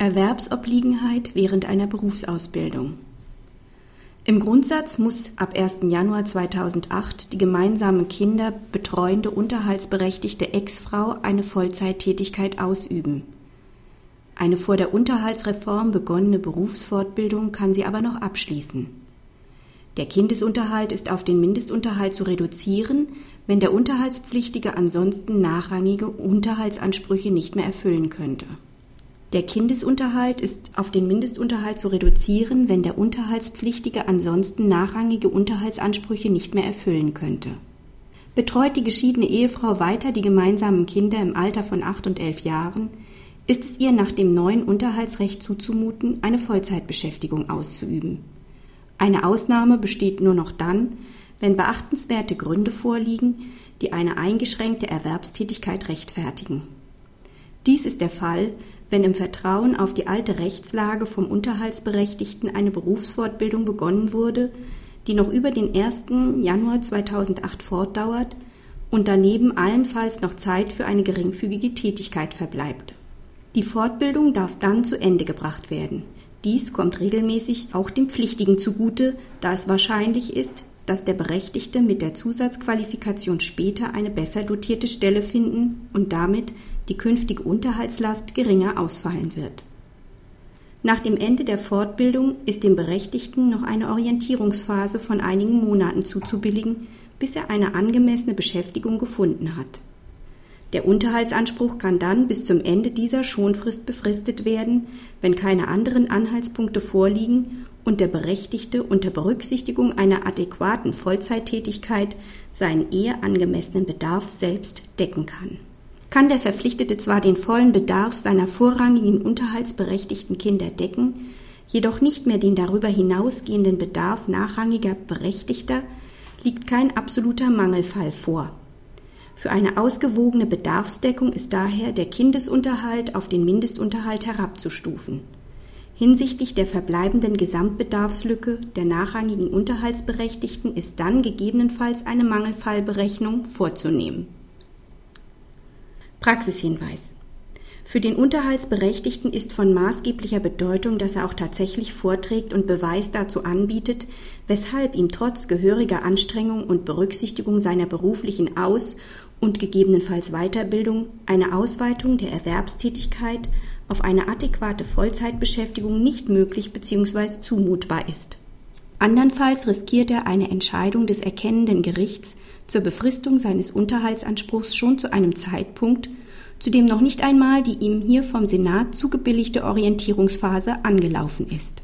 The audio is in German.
Erwerbsobliegenheit während einer Berufsausbildung. Im Grundsatz muss ab 1. Januar 2008 die gemeinsamen Kinder betreuende unterhaltsberechtigte Ex-Frau eine Vollzeittätigkeit ausüben. Eine vor der Unterhaltsreform begonnene Berufsfortbildung kann sie aber noch abschließen. Der Kindesunterhalt ist auf den Mindestunterhalt zu reduzieren, wenn der Unterhaltspflichtige ansonsten nachrangige Unterhaltsansprüche nicht mehr erfüllen könnte. Der Kindesunterhalt ist auf den Mindestunterhalt zu reduzieren, wenn der Unterhaltspflichtige ansonsten nachrangige Unterhaltsansprüche nicht mehr erfüllen könnte. Betreut die geschiedene Ehefrau weiter die gemeinsamen Kinder im Alter von acht und elf Jahren, ist es ihr nach dem neuen Unterhaltsrecht zuzumuten, eine Vollzeitbeschäftigung auszuüben. Eine Ausnahme besteht nur noch dann, wenn beachtenswerte Gründe vorliegen, die eine eingeschränkte Erwerbstätigkeit rechtfertigen. Dies ist der Fall, wenn im Vertrauen auf die alte Rechtslage vom Unterhaltsberechtigten eine Berufsfortbildung begonnen wurde, die noch über den 1. Januar 2008 fortdauert und daneben allenfalls noch Zeit für eine geringfügige Tätigkeit verbleibt. Die Fortbildung darf dann zu Ende gebracht werden. Dies kommt regelmäßig auch dem Pflichtigen zugute, da es wahrscheinlich ist, dass der Berechtigte mit der Zusatzqualifikation später eine besser dotierte Stelle finden und damit die künftige Unterhaltslast geringer ausfallen wird. Nach dem Ende der Fortbildung ist dem Berechtigten noch eine Orientierungsphase von einigen Monaten zuzubilligen, bis er eine angemessene Beschäftigung gefunden hat. Der Unterhaltsanspruch kann dann bis zum Ende dieser Schonfrist befristet werden, wenn keine anderen Anhaltspunkte vorliegen und der Berechtigte unter Berücksichtigung einer adäquaten Vollzeittätigkeit seinen eher angemessenen Bedarf selbst decken kann kann der Verpflichtete zwar den vollen Bedarf seiner vorrangigen unterhaltsberechtigten Kinder decken, jedoch nicht mehr den darüber hinausgehenden Bedarf nachrangiger Berechtigter, liegt kein absoluter Mangelfall vor. Für eine ausgewogene Bedarfsdeckung ist daher der Kindesunterhalt auf den Mindestunterhalt herabzustufen. Hinsichtlich der verbleibenden Gesamtbedarfslücke der nachrangigen Unterhaltsberechtigten ist dann gegebenenfalls eine Mangelfallberechnung vorzunehmen. Praxishinweis. Für den Unterhaltsberechtigten ist von maßgeblicher Bedeutung, dass er auch tatsächlich vorträgt und Beweis dazu anbietet, weshalb ihm trotz gehöriger Anstrengung und Berücksichtigung seiner beruflichen Aus- und gegebenenfalls Weiterbildung eine Ausweitung der Erwerbstätigkeit auf eine adäquate Vollzeitbeschäftigung nicht möglich bzw. zumutbar ist. Andernfalls riskiert er eine Entscheidung des erkennenden Gerichts zur Befristung seines Unterhaltsanspruchs schon zu einem Zeitpunkt, zu dem noch nicht einmal die ihm hier vom Senat zugebilligte Orientierungsphase angelaufen ist